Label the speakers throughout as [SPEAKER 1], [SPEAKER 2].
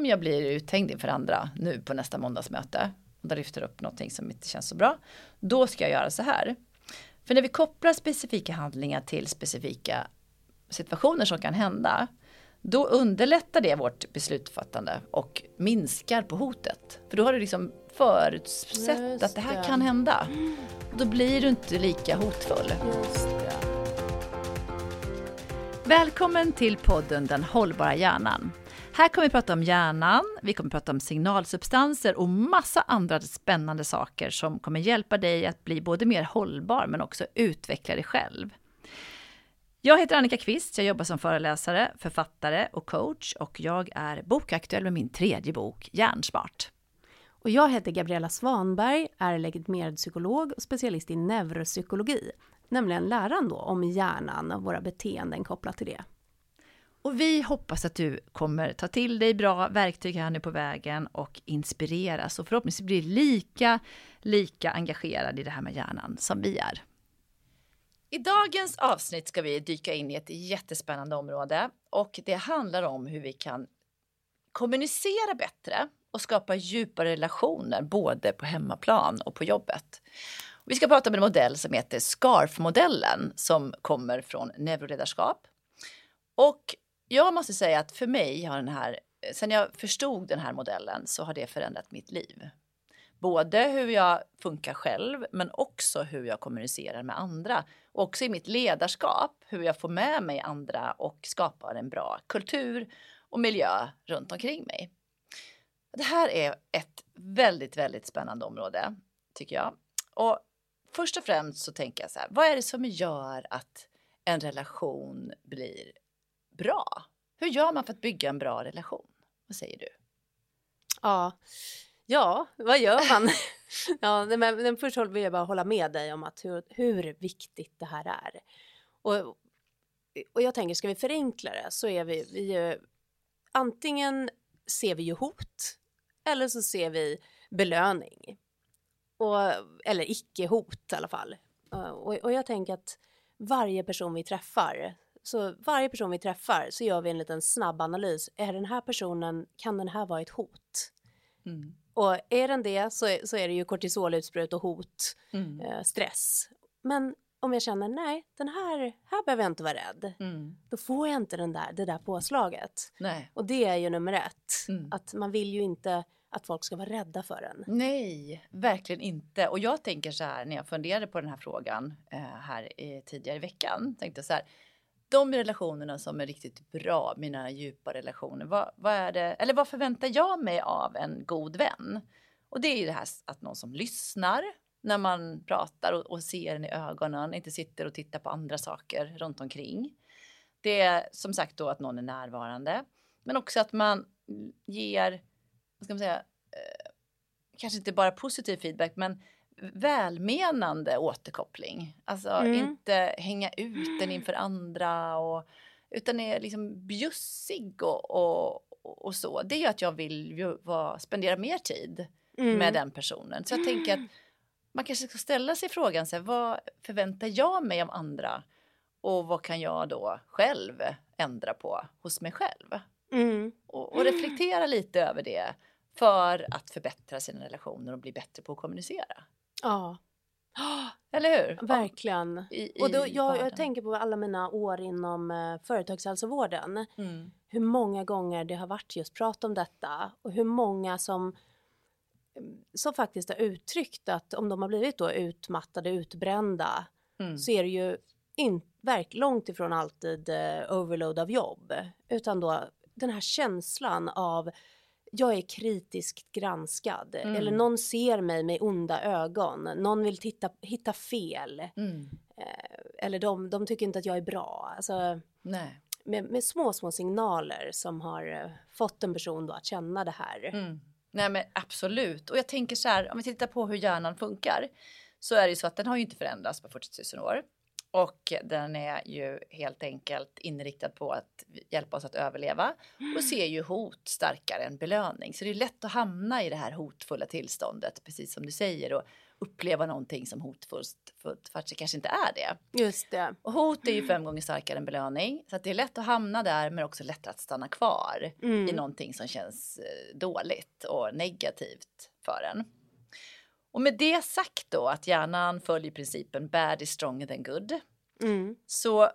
[SPEAKER 1] om jag blir uthängd inför andra nu på nästa måndagsmöte och där lyfter upp någonting som inte känns så bra, då ska jag göra så här. För när vi kopplar specifika handlingar till specifika situationer som kan hända, då underlättar det vårt beslutsfattande och minskar på hotet. För då har du liksom förutsett att det här kan hända. Då blir du inte lika hotfull. Välkommen till podden Den hållbara hjärnan. Här kommer vi prata om hjärnan, vi kommer prata om signalsubstanser och massa andra spännande saker som kommer hjälpa dig att bli både mer hållbar men också utveckla dig själv. Jag heter Annika Kvist, jag jobbar som föreläsare, författare och coach och jag är bokaktuell med min tredje bok Hjärnsmart.
[SPEAKER 2] Och jag heter Gabriella Svanberg, är legitimerad psykolog och specialist i neuropsykologi, nämligen läran då om hjärnan och våra beteenden kopplat till det.
[SPEAKER 1] Och vi hoppas att du kommer ta till dig bra verktyg här nu på vägen och inspireras och förhoppningsvis blir lika, lika engagerad i det här med hjärnan som vi är. I dagens avsnitt ska vi dyka in i ett jättespännande område och det handlar om hur vi kan kommunicera bättre och skapa djupare relationer både på hemmaplan och på jobbet. Vi ska prata om en modell som heter SCARF-modellen som kommer från neuroledarskap. Och jag måste säga att för mig har den här, sen jag förstod den här modellen så har det förändrat mitt liv. Både hur jag funkar själv men också hur jag kommunicerar med andra. Och också i mitt ledarskap, hur jag får med mig andra och skapar en bra kultur och miljö runt omkring mig. Det här är ett väldigt, väldigt spännande område tycker jag. Och först och främst så tänker jag så här, vad är det som gör att en relation blir bra? Hur gör man för att bygga en bra relation? Vad säger du?
[SPEAKER 2] Ja, ja vad gör man? ja, men, men först vill jag bara hålla med dig om att hur, hur viktigt det här är. Och, och jag tänker, ska vi förenkla det så är vi, vi antingen ser vi ju hot eller så ser vi belöning. Och, eller icke-hot i alla fall. Och, och jag tänker att varje person vi träffar så varje person vi träffar så gör vi en liten snabb analys. Är den här personen, kan den här vara ett hot? Mm. Och är den det så är, så är det ju kortisolutbrott och hot, mm. eh, stress. Men om jag känner nej, den här, här behöver jag inte vara rädd. Mm. Då får jag inte den där, det där påslaget. Nej. Och det är ju nummer ett. Mm. Att man vill ju inte att folk ska vara rädda för en.
[SPEAKER 1] Nej, verkligen inte. Och jag tänker så här när jag funderade på den här frågan eh, här i, tidigare i veckan. Tänkte så här, de relationerna som är riktigt bra, mina djupa relationer, vad, vad, är det, eller vad förväntar jag mig av en god vän? Och det är ju det här att någon som lyssnar när man pratar och, och ser en i ögonen, inte sitter och tittar på andra saker runt omkring. Det är som sagt då att någon är närvarande, men också att man ger, vad ska man säga, eh, kanske inte bara positiv feedback, men välmenande återkoppling. Alltså mm. inte hänga ut den inför andra och, utan är liksom bjussig och, och, och så. Det gör att jag vill ju vara, spendera mer tid mm. med den personen. Så jag tänker att man kanske ska ställa sig frågan så här, vad förväntar jag mig av andra och vad kan jag då själv ändra på hos mig själv? Mm. Och, och reflektera lite över det för att förbättra sina relationer och bli bättre på att kommunicera. Ja. Eller hur?
[SPEAKER 2] Verkligen. I, och då, jag, jag, tänker på alla mina år inom eh, företagshälsovården. Mm. Hur många gånger det har varit just prat om detta och hur många som som faktiskt har uttryckt att om de har blivit då utmattade, utbrända mm. så är det ju in, verk, långt ifrån alltid eh, overload av jobb utan då den här känslan av jag är kritiskt granskad mm. eller någon ser mig med onda ögon, någon vill titta, hitta fel mm. eh, eller de, de tycker inte att jag är bra. Alltså, Nej. Med, med små, små signaler som har eh, fått en person då att känna det här. Mm.
[SPEAKER 1] Nej men absolut och jag tänker så här om vi tittar på hur hjärnan funkar så är det ju så att den har ju inte förändrats på 40 000 år och den är ju helt enkelt inriktad på att hjälpa oss att överleva och ser ju hot starkare än belöning. Så det är lätt att hamna i det här hotfulla tillståndet, precis som du säger. Och, uppleva någonting som hotfullt för att det kanske inte är det.
[SPEAKER 2] Just det.
[SPEAKER 1] Och hot är ju fem gånger starkare än belöning så det är lätt att hamna där men också lättare att stanna kvar
[SPEAKER 2] Mm.
[SPEAKER 1] i någonting som känns eh, dåligt och negativt för en. Och med det sagt då att hjärnan följer principen bad is stronger than good
[SPEAKER 2] Mm.
[SPEAKER 1] så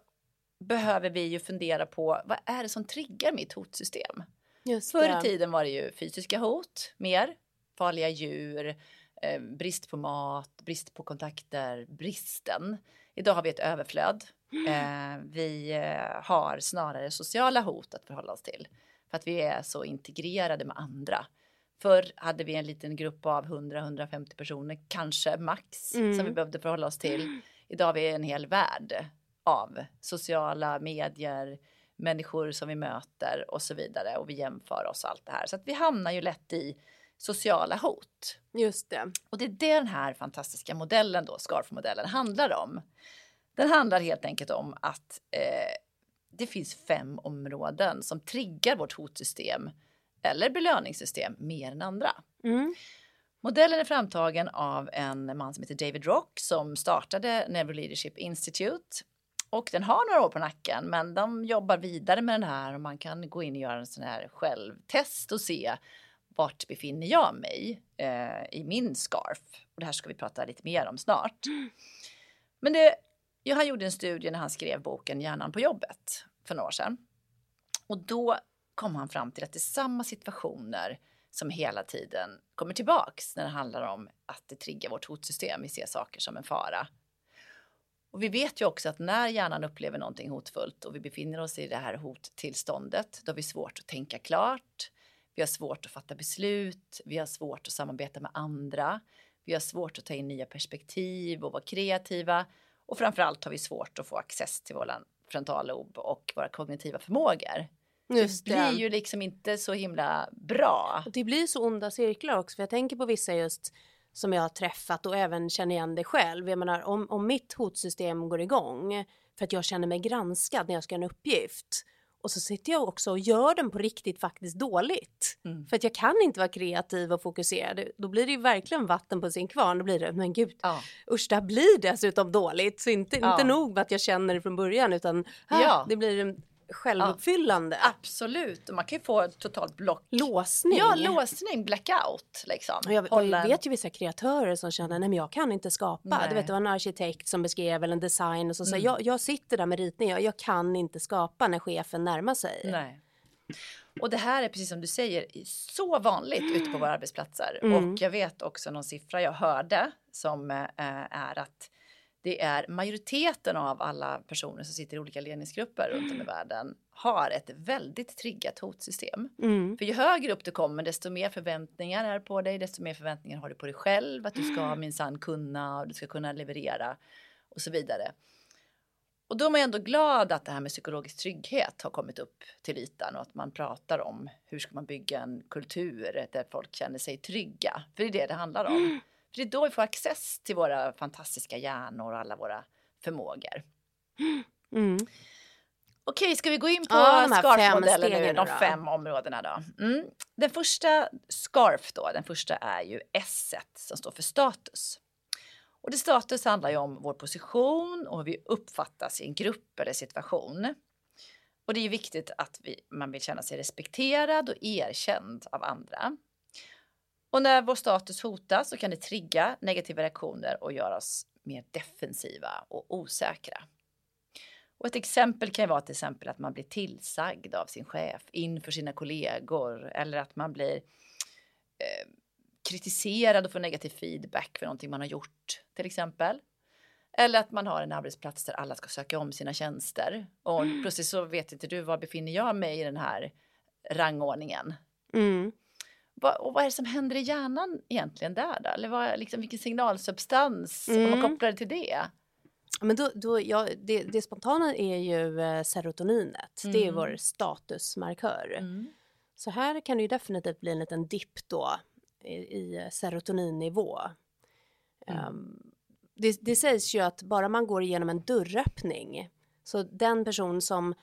[SPEAKER 1] behöver vi ju fundera på vad är det som triggar mitt hotsystem?
[SPEAKER 2] Just
[SPEAKER 1] Förr i tiden var det ju fysiska hot mer, farliga djur, eh, brist på mat, brist på kontakter, bristen. Idag har vi ett överflöd. Eh, vi eh, har snarare sociala hot att förhålla oss till för att vi är så integrerade med andra. Förr hade vi en liten grupp av 100-150 personer, kanske max,
[SPEAKER 2] Mm.
[SPEAKER 1] som vi behövde förhålla oss till. Idag har vi en hel värld av sociala medier, människor som vi möter och så vidare och vi jämför oss allt det här. Så att vi hamnar ju lätt i sociala hot.
[SPEAKER 2] Just det.
[SPEAKER 1] Och det är det den här fantastiska modellen då, SCARF-modellen, handlar om. Den handlar helt enkelt om att eh, det finns fem områden som triggar vårt hotsystem eller belöningssystem mer än andra.
[SPEAKER 2] Mm.
[SPEAKER 1] Modellen är framtagen av en man som heter David Rock som startade Neuroleadership Institute. Och den har några år på nacken men de jobbar vidare med den här och man kan gå in och göra en sån här självtest och se vart befinner jag mig eh, i min scarf. Och det här ska vi prata lite mer om snart. Men det, ja, han gjorde en studie när han skrev boken Hjärnan på jobbet för några år sedan. Och då kom han fram till att det är samma situationer som hela tiden kommer tillbaks när det handlar om att det triggar vårt hotsystem. Vi ser saker som en fara. Och vi vet ju också att när hjärnan upplever någonting hotfullt och vi befinner oss i det här hottillståndet, då har vi svårt att tänka klart. Vi har svårt att fatta beslut. Vi har svårt att samarbeta med andra. Vi har svårt att ta in nya perspektiv och vara kreativa. Och framförallt har vi svårt att få access till vår frontallob och våra kognitiva förmågor.
[SPEAKER 2] Just
[SPEAKER 1] det blir ju liksom inte så himla bra.
[SPEAKER 2] Det blir så onda cirklar också, för jag tänker på vissa just som jag har träffat och även känner igen det själv. Jag menar om, om mitt hotsystem går igång för att jag känner mig granskad när jag ska göra en uppgift och så sitter jag också och gör den på riktigt faktiskt dåligt.
[SPEAKER 1] Mm.
[SPEAKER 2] För att jag kan inte vara kreativ och fokuserad. Då blir det ju verkligen vatten på sin kvarn. Då blir det, men gud,
[SPEAKER 1] Ja.
[SPEAKER 2] usch det här blir dessutom dåligt. Så inte,
[SPEAKER 1] Ja.
[SPEAKER 2] inte nog med att jag känner det från början utan ah,
[SPEAKER 1] Ja.
[SPEAKER 2] det blir en självuppfyllande
[SPEAKER 1] Absolut, och man kan ju få totalt block.
[SPEAKER 2] låsning.
[SPEAKER 1] Ja, låsning, blackout liksom.
[SPEAKER 2] Och jag, och jag vet ju vissa kreatörer som känner nej men jag kan inte skapa.
[SPEAKER 1] Nej.
[SPEAKER 2] Du vet det var en arkitekt som beskrev eller en design och så säger
[SPEAKER 1] Mm.
[SPEAKER 2] jag, jag sitter där med ritning, jag, jag kan inte skapa när chefen närmar sig.
[SPEAKER 1] Nej. Och det här är precis som du säger så vanligt ute på våra arbetsplatser.
[SPEAKER 2] Mm.
[SPEAKER 1] Och jag vet också någon siffra jag hörde som eh, är att det är majoriteten av alla personer som sitter i olika ledningsgrupper runt om i världen har ett väldigt triggat hotsystem.
[SPEAKER 2] Mm.
[SPEAKER 1] För ju högre upp du kommer desto mer förväntningar är på dig, desto mer förväntningar har du på dig själv, att du
[SPEAKER 2] Mm.
[SPEAKER 1] ska minsann kunna och du ska kunna leverera och så vidare. Och då är man ändå glad att det här med psykologisk trygghet har kommit upp till ytan och att man pratar om hur ska man bygga en kultur där folk känner sig trygga. För det är det det handlar om. För det är då vi får access till våra fantastiska hjärnor och alla våra förmågor.
[SPEAKER 2] Mm.
[SPEAKER 1] Okej, ska vi gå in på
[SPEAKER 2] Ja,
[SPEAKER 1] SCARF-modellen nu, de
[SPEAKER 2] då.
[SPEAKER 1] fem områdena då. Mm. Den första SCARF då, den första är ju S som står för status. Och det status handlar ju om vår position och hur vi uppfattas i en grupp eller situation. Och det är ju viktigt att vi, man vill känna sig respekterad och erkänd av andra. Och när vår status hotas så kan det trigga negativa reaktioner och göra oss mer defensiva och osäkra. Och ett exempel kan ju vara till exempel att man blir tillsagd av sin chef inför sina kollegor eller att man blir eh, kritiserad och får negativ feedback för någonting man har gjort till exempel. Eller att man har en arbetsplats där alla ska söka om sina tjänster och plötsligt så vet inte du var befinner jag mig i den här rangordningen.
[SPEAKER 2] Mm.
[SPEAKER 1] Va, och vad är det som händer i hjärnan egentligen där då? Eller vad, liksom, vilken signalsubstans om man
[SPEAKER 2] Mm.
[SPEAKER 1] kopplar det till det?
[SPEAKER 2] Men då, då, ja, det, det spontana är ju eh, serotoninet. Det är
[SPEAKER 1] Mm.
[SPEAKER 2] vår statusmarkör.
[SPEAKER 1] Mm.
[SPEAKER 2] Så här kan det ju definitivt bli en liten dipp då i, i serotoninnivå.
[SPEAKER 1] Mm.
[SPEAKER 2] Ehm, det, det sägs ju att bara man går igenom en dörröppning så den person som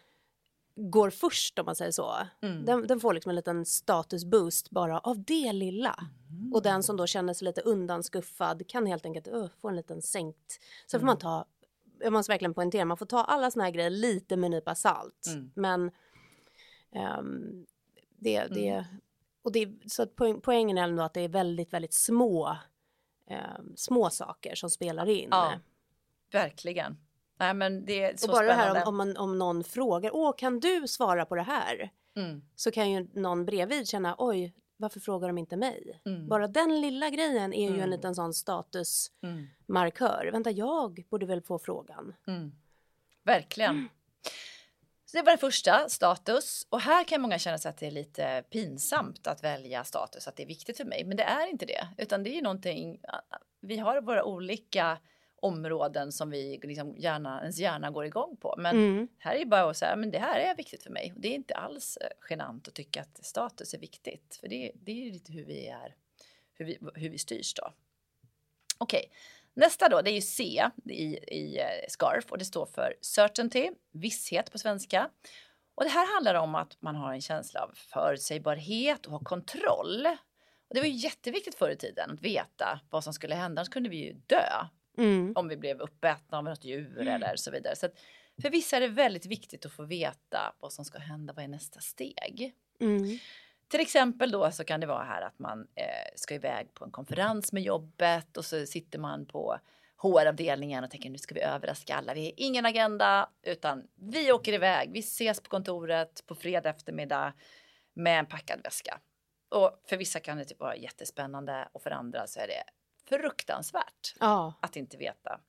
[SPEAKER 2] går först om man säger så,
[SPEAKER 1] Mm.
[SPEAKER 2] den, den får liksom en liten statusboost bara av det lilla.
[SPEAKER 1] Mm.
[SPEAKER 2] Och den som då känner sig lite undanskuffad kan helt enkelt uh, få en liten sänkt. Sen får man
[SPEAKER 1] Mm.
[SPEAKER 2] ta, jag måste verkligen poängtera, man får ta alla såna här grejer lite med en nypa salt.
[SPEAKER 1] Mm.
[SPEAKER 2] Men ehm, det, det,
[SPEAKER 1] Mm.
[SPEAKER 2] och det, så att poäng, poängen är ändå att det är väldigt, väldigt små, ehm, små saker som spelar in.
[SPEAKER 1] Ja, verkligen. Nej, men det är så
[SPEAKER 2] och bara det
[SPEAKER 1] spännande.
[SPEAKER 2] här om, om, man, om någon frågar, åh kan du svara på det här?
[SPEAKER 1] Mm,
[SPEAKER 2] Så kan ju någon bredvid känna, oj varför frågar de inte mig?
[SPEAKER 1] mm,
[SPEAKER 2] Bara den lilla grejen är ju en
[SPEAKER 1] Mm.
[SPEAKER 2] liten sån statusmarkör.
[SPEAKER 1] mm,
[SPEAKER 2] Vänta, jag borde väl få frågan.
[SPEAKER 1] mm. Verkligen. Så det var den första, status. Och här kan många känna sig att det är lite pinsamt att välja status, att det är viktigt för mig. Men det är inte det, utan det är ju någonting. Vi har våra olika områden som vi liksom gärna, ens hjärna går igång på. Men
[SPEAKER 2] Mm.
[SPEAKER 1] här är ju bara att säga, men det här är viktigt för mig. Och det är inte alls eh, genant att tycka att status är viktigt. För det, det är ju lite hur vi är, hur vi, hur vi styrs då. Okej, nästa då, det är ju C i, i eh, SCARF och det står för certainty, visshet på svenska. Och det här handlar om att man har en känsla av förutsägbarhet och har kontroll. Och det var ju jätteviktigt förr i tiden att veta vad som skulle hända, annars kunde vi ju dö
[SPEAKER 2] Mm.
[SPEAKER 1] om vi blev uppätna av något djur eller så vidare. Så att för vissa är det väldigt viktigt att få veta vad som ska hända, vad är nästa steg?
[SPEAKER 2] Mm.
[SPEAKER 1] Till exempel då så kan det vara här att man eh, ska iväg på en konferens med jobbet och så sitter man på HR-avdelningen och tänker nu ska vi överraska alla. Vi har ingen agenda utan vi åker iväg. Vi ses på kontoret på fredag eftermiddag med en packad väska. Och för vissa kan det typ vara jättespännande och för andra så är det fruktansvärt
[SPEAKER 2] Ja.
[SPEAKER 1] att inte veta.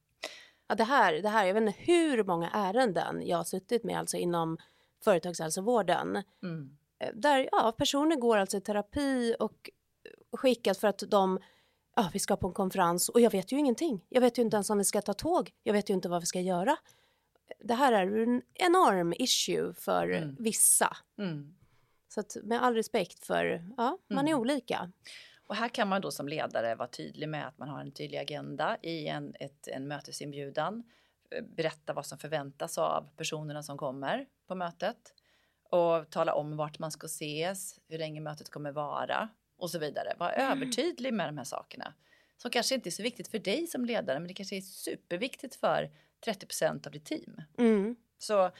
[SPEAKER 2] ja, det här, det här, jag vet inte hur många ärenden jag har suttit med alltså inom företagshälsovården.
[SPEAKER 1] Mm.
[SPEAKER 2] Eh, Där ja, personer går alltså i terapi och skickas för att de Ja, vi ska på en konferens och jag vet ju ingenting. Jag vet ju inte ens om vi ska ta tåg. Jag vet ju inte vad vi ska göra. Det här är en enorm issue för
[SPEAKER 1] Mm.
[SPEAKER 2] vissa.
[SPEAKER 1] Mm.
[SPEAKER 2] Så att med all respekt för, ja, man är
[SPEAKER 1] Mm.
[SPEAKER 2] olika.
[SPEAKER 1] Och här kan man då som ledare vara tydlig med att man har en tydlig agenda i en, ett, en mötesinbjudan. Eh, Berätta vad som förväntas av personerna som kommer på mötet. Och tala om vart man ska ses, hur länge mötet kommer vara och så vidare. Var
[SPEAKER 2] Mm.
[SPEAKER 1] övertydlig med de här sakerna. Som kanske inte är så viktigt för dig som ledare men det kanske är superviktigt för 30% av ditt team.
[SPEAKER 2] Mm.
[SPEAKER 1] Så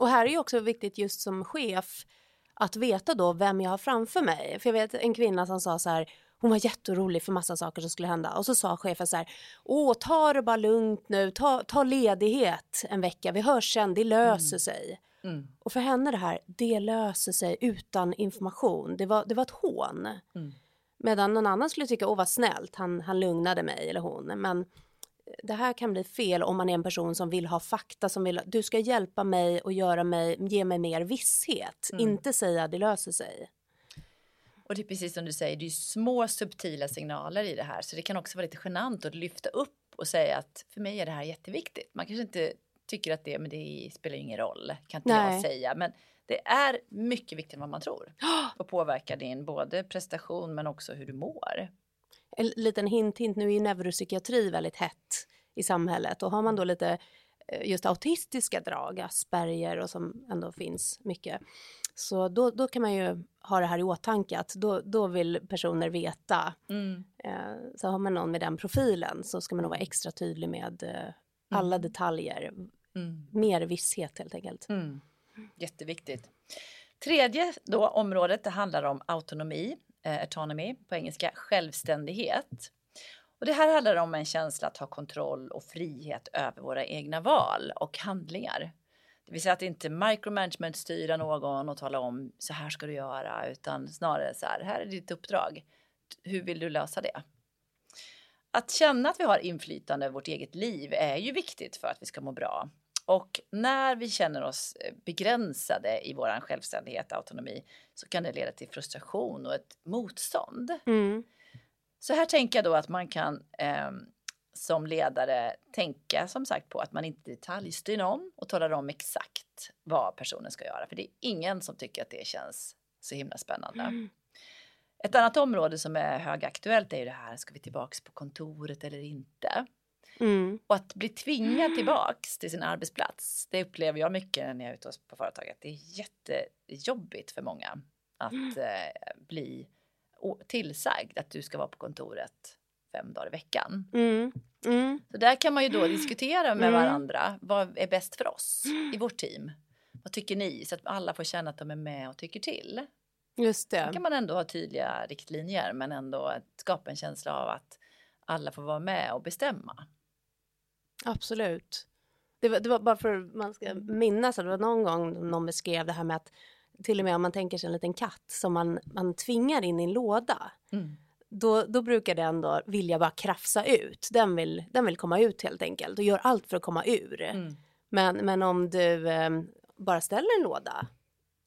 [SPEAKER 2] Och här är ju också viktigt just som chef att veta då vem jag har framför mig. För jag vet en kvinna som sa så här, hon var jätteorolig för massa saker som skulle hända och så sa chefen så här, åh ta det bara lugnt nu, ta, ta ledighet en vecka, vi hörs sen, det löser
[SPEAKER 1] Mm.
[SPEAKER 2] sig.
[SPEAKER 1] mm,
[SPEAKER 2] Och för henne det här, det löser sig utan information, det var, det var ett hån.
[SPEAKER 1] mm,
[SPEAKER 2] Medan någon annan skulle tycka, åh vad snällt, han, han lugnade mig eller hon. Men det här kan bli fel om man är en person som vill ha fakta, som vill, du ska hjälpa mig och göra mig, ge mig mer visshet.
[SPEAKER 1] Mm.
[SPEAKER 2] Inte säga det löser sig.
[SPEAKER 1] Och det är precis som du säger, det är små subtila signaler i det här. Så det kan också vara lite genant att lyfta upp och säga att för mig är det här jätteviktigt. Man kanske inte tycker att det, men det spelar ju ingen roll, kan inte
[SPEAKER 2] Nej.
[SPEAKER 1] jag säga. Men det är mycket viktigare än vad man tror. Och påverkar din både prestation men också hur du mår.
[SPEAKER 2] En liten hint, hint, nu är ju neuropsykiatri väldigt hett i samhället och har man då lite eh, just autistiska drag, Asperger och som ändå finns mycket. Så då, då kan man ju ha det här i åtanke att då, då vill personer veta
[SPEAKER 1] Mm.
[SPEAKER 2] Eh, Så har man någon med den profilen så ska man nog vara extra tydlig med eh, alla
[SPEAKER 1] Mm.
[SPEAKER 2] detaljer.
[SPEAKER 1] Mm.
[SPEAKER 2] Mer visshet helt enkelt.
[SPEAKER 1] Mm. Jätteviktigt. Tredje då området, det handlar om autonomi, eh, autonomy på engelska, självständighet. Och det här handlar om en känsla att ha kontroll och frihet över våra egna val och handlingar. Det vill säga att inte micromanagement styra någon och tala om så här ska du göra utan snarare så här, här är ditt uppdrag. Hur vill du lösa det? Att känna att vi har inflytande över vårt eget liv är ju viktigt för att vi ska må bra. Och när vi känner oss eh, begränsade i vår självständighet och autonomi så kan det leda till frustration och ett motstånd.
[SPEAKER 2] Mm.
[SPEAKER 1] Så här tänker jag då att man kan eh, som ledare tänka som sagt på att man inte detaljstyr någon och talar om exakt vad personen ska göra. För det är ingen som tycker att det känns så himla spännande.
[SPEAKER 2] Mm.
[SPEAKER 1] Ett annat område som är högaktuellt är ju det här, ska vi tillbaks på kontoret eller inte?
[SPEAKER 2] Mm.
[SPEAKER 1] Och att bli tvingad tillbaks till sin arbetsplats, det upplever jag mycket när jag är ute på företaget. Det är jättejobbigt för många att eh, bli tillsagd att du ska vara på kontoret fem dagar i veckan.
[SPEAKER 2] Mm. Mm.
[SPEAKER 1] Så där kan man ju då diskutera med
[SPEAKER 2] Mm.
[SPEAKER 1] varandra. Vad är bäst för oss i vårt team? Vad tycker ni? Så att alla får känna att de är med och tycker till.
[SPEAKER 2] Just det.
[SPEAKER 1] kan man ändå ha tydliga riktlinjer men ändå skapa en känsla av att alla får vara med och bestämma.
[SPEAKER 2] Absolut. Det var, det var bara för att man ska
[SPEAKER 1] Mm.
[SPEAKER 2] minnas att det var någon gång någon beskrev det här med att till och med om man tänker sig en liten katt som man, man tvingar in i en låda. Då, då brukar den då vilja bara krafsa ut. Den vill, den vill komma ut helt enkelt och gör allt för att komma ur.
[SPEAKER 1] Mm.
[SPEAKER 2] Men, men om du eh, bara ställer en låda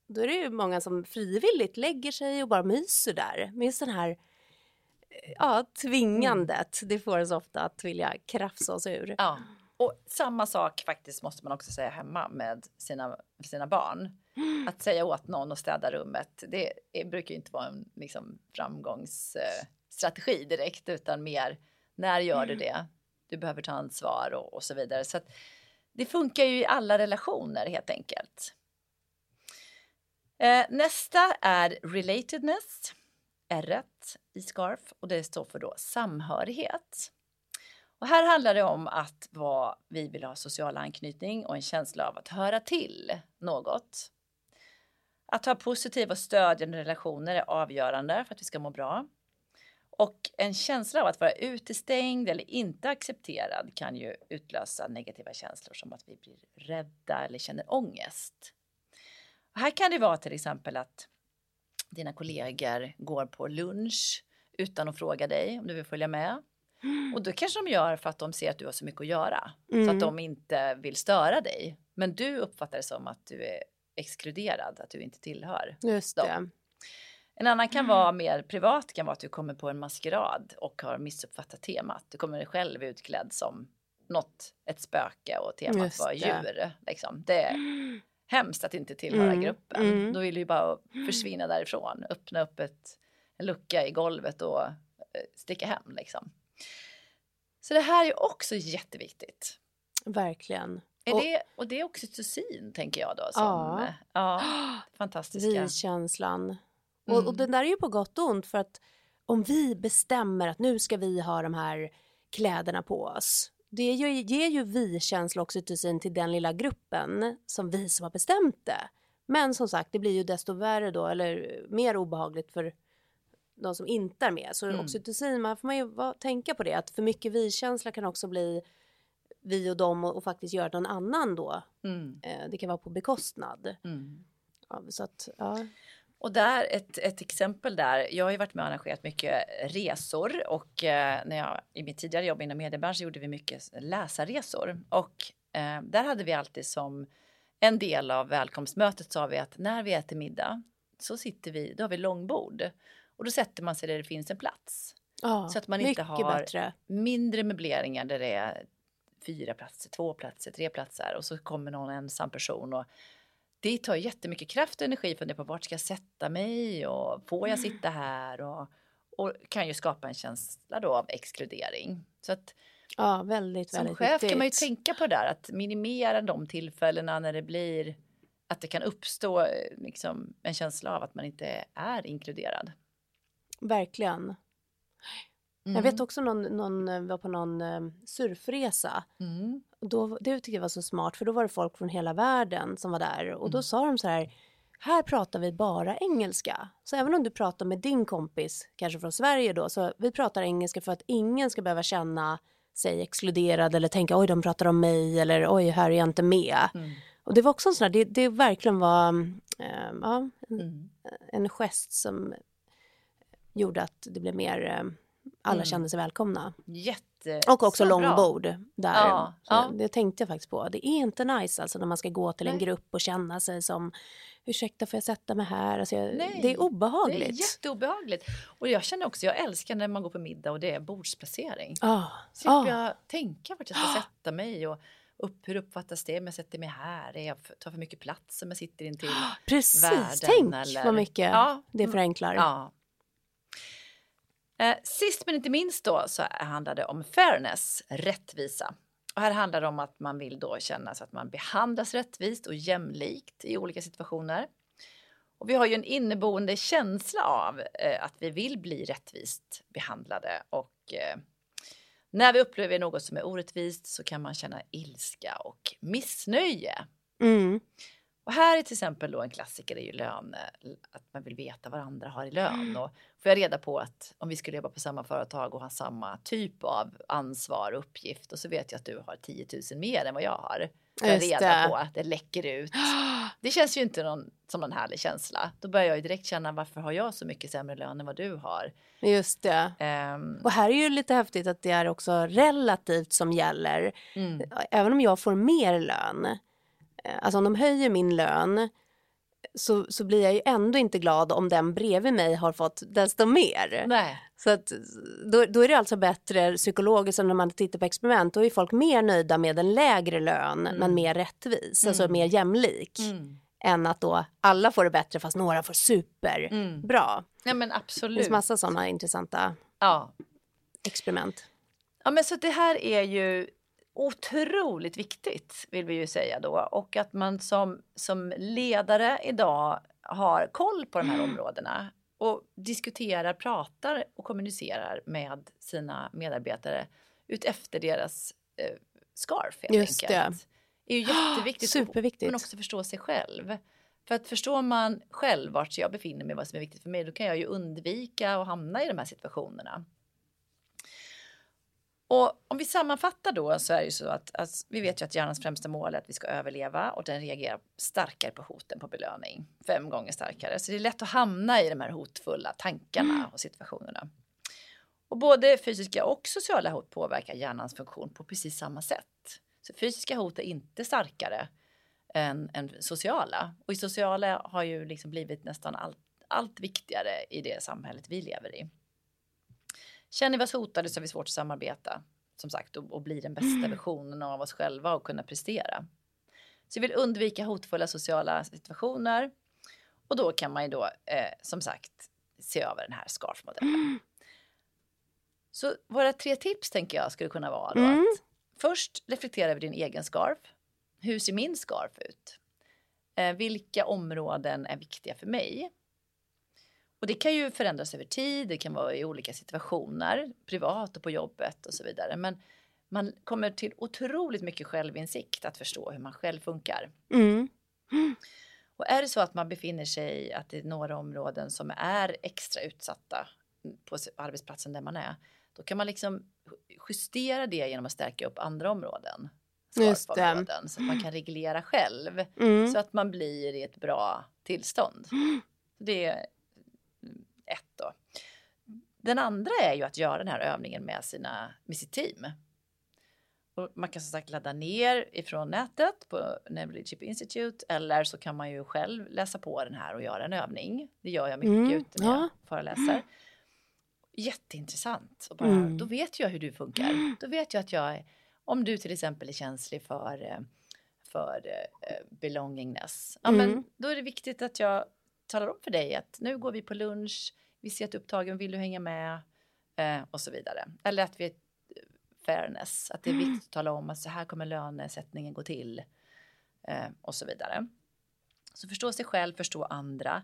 [SPEAKER 2] då är det ju många som frivilligt lägger sig och bara myser där. Men just den här eh, ja, tvingandet, det får oss ofta att vilja krafsa oss ur.
[SPEAKER 1] Ja, och samma sak faktiskt måste man också säga hemma med sina, sina barn. Att säga åt någon att städa rummet, det är, brukar inte vara en liksom, framgångsstrategi direkt, utan mer när gör du det? Du behöver ta ansvar och, och så vidare. Så att det funkar ju i alla relationer helt enkelt. Eh, nästa är relatedness, R i SCARF och det står för då samhörighet. Och här handlar det om att vad vi vill ha social anknytning och en känsla av att höra till något. Att ha positiva och stödjande relationer är avgörande för att vi ska må bra. Och en känsla av att vara utestängd eller inte accepterad kan ju utlösa negativa känslor som att vi blir rädda eller känner ångest. Och här kan det vara till exempel att dina kollegor går på lunch utan att fråga dig om du vill följa med. Och då kanske de gör för att de ser att du har så mycket att göra. Så
[SPEAKER 2] Mm.
[SPEAKER 1] att de inte vill störa dig. Men du uppfattar det som att du är exkluderad, att du inte tillhör.
[SPEAKER 2] Just
[SPEAKER 1] dem.
[SPEAKER 2] det.
[SPEAKER 1] En annan kan vara mer privat, kan vara att du kommer på en maskerad och har missuppfattat temat. Du kommer själv utklädd som något, ett spöke och temat
[SPEAKER 2] Just
[SPEAKER 1] var djur. Liksom. Det är hemskt att inte tillhöra
[SPEAKER 2] Mm,
[SPEAKER 1] gruppen.
[SPEAKER 2] mm.
[SPEAKER 1] Då vill du ju bara försvinna därifrån, öppna upp ett, en lucka i golvet och eh, sticka hem. Liksom. Så det här är också jätteviktigt.
[SPEAKER 2] Verkligen.
[SPEAKER 1] Är
[SPEAKER 2] Och-
[SPEAKER 1] det, och det är oxytocin tänker jag då. Som,
[SPEAKER 2] Ja.
[SPEAKER 1] ja. fantastiska.
[SPEAKER 2] Vi-känslan. Och,
[SPEAKER 1] Mm.
[SPEAKER 2] och den där är ju på gott och ont för att om vi bestämmer att nu ska vi ha de här kläderna på oss. Det ger ju, ger ju vi-känsla och oxytocin till den lilla gruppen som vi som har bestämt det. Men som sagt, det blir ju desto värre då, eller mer obehagligt för de som inte är med. Så
[SPEAKER 1] Mm.
[SPEAKER 2] oxytocin, man får man ju tänka på det, att för mycket vi-känsla kan också bli vi och dem och, och faktiskt göra någon annan då.
[SPEAKER 1] Mm,
[SPEAKER 2] Eh, det kan vara på bekostnad.
[SPEAKER 1] mm.
[SPEAKER 2] Ja, så att, ja.
[SPEAKER 1] Och där ett, ett exempel där. Jag har ju varit med och arrangerat mycket resor och eh, när jag i mitt tidigare jobb inom mediebranschen gjorde vi mycket läsarresor och eh, där hade vi alltid som en del av välkomstmötet sa vi att när vi äter middag så sitter vi, då har vi långbord och då sätter man sig där det finns en plats.
[SPEAKER 2] Ja,
[SPEAKER 1] Så att man inte har-
[SPEAKER 2] bättre.
[SPEAKER 1] Mindre möbleringar där det är fyra platser, två platser, tre platser och så kommer någon ensam person och det tar jättemycket kraft och energi för på vart ska jag sätta mig och får jag sitta här och, och kan ju skapa en känsla då av exkludering. Så att
[SPEAKER 2] Ja, väldigt,
[SPEAKER 1] som
[SPEAKER 2] väldigt
[SPEAKER 1] chef
[SPEAKER 2] viktigt.
[SPEAKER 1] kan man ju tänka på det där att minimera de tillfällena när det blir att det kan uppstå eh, liksom, en känsla av att man inte är inkluderad.
[SPEAKER 2] Verkligen. Jag vet också någon, någon eh, var på någon eh, surfresa.
[SPEAKER 1] Mm.
[SPEAKER 2] Då, det tyckte jag var så smart för då var det folk från hela världen som var där och då
[SPEAKER 1] Mm.
[SPEAKER 2] sa de så här här pratar vi bara engelska. Så även om du pratar med din kompis, kanske från Sverige då, så vi pratar engelska för att ingen ska behöva känna sig exkluderad eller tänka oj de pratar om mig eller oj här är jag inte med.
[SPEAKER 1] Mm.
[SPEAKER 2] Och det var också en sån här, det, det verkligen var eh, ja,
[SPEAKER 1] Mm.
[SPEAKER 2] en gest som gjorde att det blev mer, alla
[SPEAKER 1] Mm.
[SPEAKER 2] kände sig välkomna.
[SPEAKER 1] Jätte,
[SPEAKER 2] Och också
[SPEAKER 1] bra.
[SPEAKER 2] långbord där.
[SPEAKER 1] Ja, ja.
[SPEAKER 2] Det tänkte jag faktiskt på. Det är inte nice alltså när man ska gå till en
[SPEAKER 1] Nej.
[SPEAKER 2] grupp och känna sig som ursäkta får jag sätta mig här? Alltså, jag,
[SPEAKER 1] Nej,
[SPEAKER 2] det är
[SPEAKER 1] Det
[SPEAKER 2] obehagligt.
[SPEAKER 1] är jätteobehagligt. Och jag känner också, jag älskar när man går på middag och det är bordsplacering.
[SPEAKER 2] Ah,
[SPEAKER 1] Slipper
[SPEAKER 2] ah.
[SPEAKER 1] jag tänka vart jag ska sätta mig och upp, hur uppfattas det om jag sätter mig här? Är jag tar för mycket plats om jag sitter intill
[SPEAKER 2] Precis,
[SPEAKER 1] världen?
[SPEAKER 2] tänk
[SPEAKER 1] eller-
[SPEAKER 2] vad mycket
[SPEAKER 1] Ja,
[SPEAKER 2] det förenklar.
[SPEAKER 1] Ja. Eh, sist men inte minst då så handlar det om fairness, rättvisa. Och här handlar det om att man vill då känna så att man behandlas rättvist och jämlikt i olika situationer. Och Och vi har ju en inneboende känsla av eh, att vi vill bli rättvist behandlade och eh, när vi upplever något som är orättvist så kan man känna ilska och missnöje.
[SPEAKER 2] Mm.
[SPEAKER 1] Och här är till exempel då en klassiker är ju lön, att man vill veta vad andra har i lön. Och får jag reda på att om vi skulle jobba på samma företag och ha samma typ av ansvar och uppgift och så vet jag att du har 10 000 mer än vad jag har. Får jag reda
[SPEAKER 2] det.
[SPEAKER 1] på att det läcker ut. Det känns ju inte någon, som någon härlig känsla. Då börjar jag ju direkt känna varför har jag så mycket sämre lön än vad du har.
[SPEAKER 2] Just det.
[SPEAKER 1] Ehm,
[SPEAKER 2] Och här är ju lite häftigt att det är också relativt som gäller.
[SPEAKER 1] mm,
[SPEAKER 2] Även om jag får mer lön, eh, alltså om de höjer min lön så, så blir jag ju ändå inte glad om den bredvid mig har fått desto mer.
[SPEAKER 1] nej,
[SPEAKER 2] Så att, då, då är det alltså bättre psykologiskt än när man tittar på experiment. Då är folk mer nöjda med en lägre lön men mer rättvis, alltså
[SPEAKER 1] Mm.
[SPEAKER 2] mer jämlik.
[SPEAKER 1] mm,
[SPEAKER 2] Än att då alla får det bättre fast några får superbra.
[SPEAKER 1] mm. ja men
[SPEAKER 2] Det
[SPEAKER 1] absolut.
[SPEAKER 2] finns massa sådana intressanta
[SPEAKER 1] Ja.
[SPEAKER 2] experiment.
[SPEAKER 1] Ja, men så det här är ju otroligt viktigt vill vi ju säga då och att man som, som ledare idag har koll på de här områdena och diskuterar, pratar och kommunicerar med sina medarbetare utefter deras eh, scarf helt
[SPEAKER 2] Just
[SPEAKER 1] enkelt. Det är ju jätteviktigt.
[SPEAKER 2] Superviktigt.
[SPEAKER 1] Men också förstå sig själv. För att förstår man själv vart jag befinner mig, vad som är viktigt för mig, då kan jag ju undvika att hamna i de här situationerna. Och om vi sammanfattar då så är det ju så att, att vi vet ju att hjärnans främsta mål är att vi ska överleva och den reagerar starkare på hoten på belöning. Fem gånger starkare. Så det är lätt att hamna i de här hotfulla tankarna och situationerna. Och både fysiska och sociala hot påverkar hjärnans funktion på precis samma sätt. Så fysiska hot är inte starkare än, än sociala. Och i sociala har ju liksom blivit nästan allt, allt viktigare i det samhället vi lever i. Känner vi oss hotade så är vi svårt att samarbeta som sagt och, och bli den bästa versionen av oss själva och kunna prestera. Så vi vill undvika hotfulla sociala situationer och då kan man ju då eh, som sagt se över den här scarf-modellen. Så våra tre tips tänker jag skulle kunna vara då
[SPEAKER 2] Mm.
[SPEAKER 1] att först reflektera över din egen scarf. Hur ser min scarf ut? Eh, vilka områden är viktiga för mig? Och det kan ju förändras över tid, det kan vara i olika situationer, privat och på jobbet och så vidare. Men man kommer till otroligt mycket självinsikt att förstå hur man själv funkar.
[SPEAKER 2] Mm.
[SPEAKER 1] Och är det så att man befinner sig att det är några områden som är extra utsatta på arbetsplatsen där man är, då kan man liksom justera det genom att stärka upp andra områden.
[SPEAKER 2] Just det.
[SPEAKER 1] Så att man kan reglera själv.
[SPEAKER 2] Mm.
[SPEAKER 1] Så att man blir i ett bra tillstånd. Det är ett då. Den andra är ju att göra den här övningen med, sina, med sitt team. Och man kan som sagt ladda ner ifrån nätet på Neuroleadership Institute eller så kan man ju själv läsa på den här och göra en övning. Det gör jag mycket
[SPEAKER 2] Mm,
[SPEAKER 1] ute när jag
[SPEAKER 2] ja.
[SPEAKER 1] föreläser. Jätteintressant. Och bara,
[SPEAKER 2] Mm.
[SPEAKER 1] Då vet jag hur du funkar. Då vet jag att jag är, om du till exempel är känslig för, eh, för eh, belongingness. Ja, men
[SPEAKER 2] Mm.
[SPEAKER 1] då är det viktigt att jag talar om för dig att nu går vi på lunch, vi ser ett upptagen, vill du hänga med? Eh, och så vidare. Eller att vi fairness, att det är viktigt att tala om att så här kommer lönesättningen gå till. Eh, och så vidare. Så förstå sig själv, förstå andra.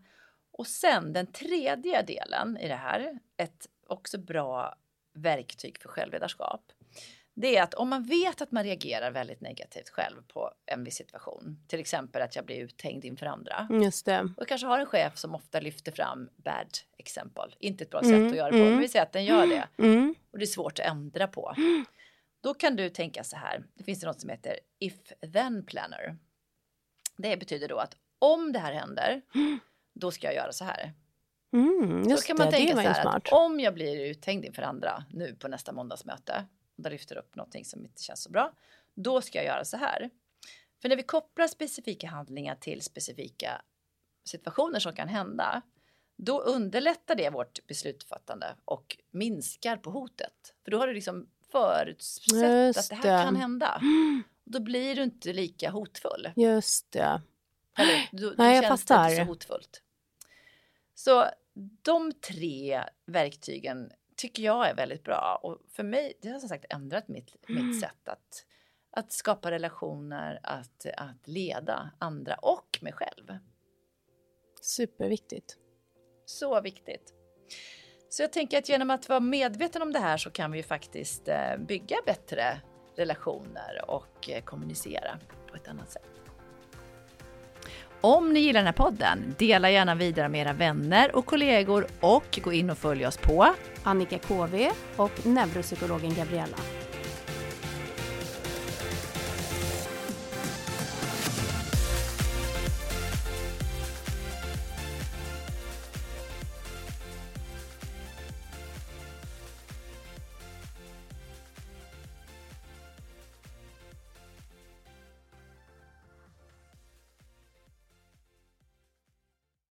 [SPEAKER 1] Och sen den tredje delen i det här, ett också bra verktyg för självledarskap. Det är att om man vet att man reagerar väldigt negativt själv på en viss situation, till exempel att jag blir uthängd inför andra,
[SPEAKER 2] Just det.
[SPEAKER 1] och kanske har en chef som ofta lyfter fram bad exempel, inte ett bra
[SPEAKER 2] Mm,
[SPEAKER 1] sätt att göra det på,
[SPEAKER 2] mm.
[SPEAKER 1] men vi säger att den gör det
[SPEAKER 2] Mm.
[SPEAKER 1] och det är svårt att ändra på. Då kan du tänka så här, det finns det något som heter if then planner. Det betyder då att om det här händer, då ska jag göra så här.
[SPEAKER 2] Mm.
[SPEAKER 1] Då
[SPEAKER 2] Just
[SPEAKER 1] kan man
[SPEAKER 2] det,
[SPEAKER 1] tänka
[SPEAKER 2] det
[SPEAKER 1] så här
[SPEAKER 2] smart.
[SPEAKER 1] att om jag blir uthängd inför andra nu på nästa måndagsmöte där lyfter upp någonting som inte känns så bra, då ska jag göra så här. För när vi kopplar specifika handlingar till specifika situationer som kan hända, då underlättar det vårt beslutsfattande och minskar på hotet. För då har du liksom förutsett
[SPEAKER 2] Just
[SPEAKER 1] att det här
[SPEAKER 2] det.
[SPEAKER 1] kan hända. Då blir du inte lika hotfull.
[SPEAKER 2] Just det.
[SPEAKER 1] Eller, då,
[SPEAKER 2] Nej, jag fattar.
[SPEAKER 1] inte så hotfullt. Så de tre verktygen tycker jag är väldigt bra. Och för mig, det har som sagt ändrat mitt,
[SPEAKER 2] Mm.
[SPEAKER 1] mitt sätt att, att skapa relationer, att, att leda andra och mig själv.
[SPEAKER 2] Superviktigt.
[SPEAKER 1] Så viktigt. Så jag tänker att genom att vara medveten om det här så kan vi ju faktiskt eh, bygga bättre relationer och eh, kommunicera på ett annat sätt. Om ni gillar den här podden, dela gärna vidare med era vänner och kollegor och gå in och följ oss på
[SPEAKER 2] Annika KV och neuropsykologen Gabriella.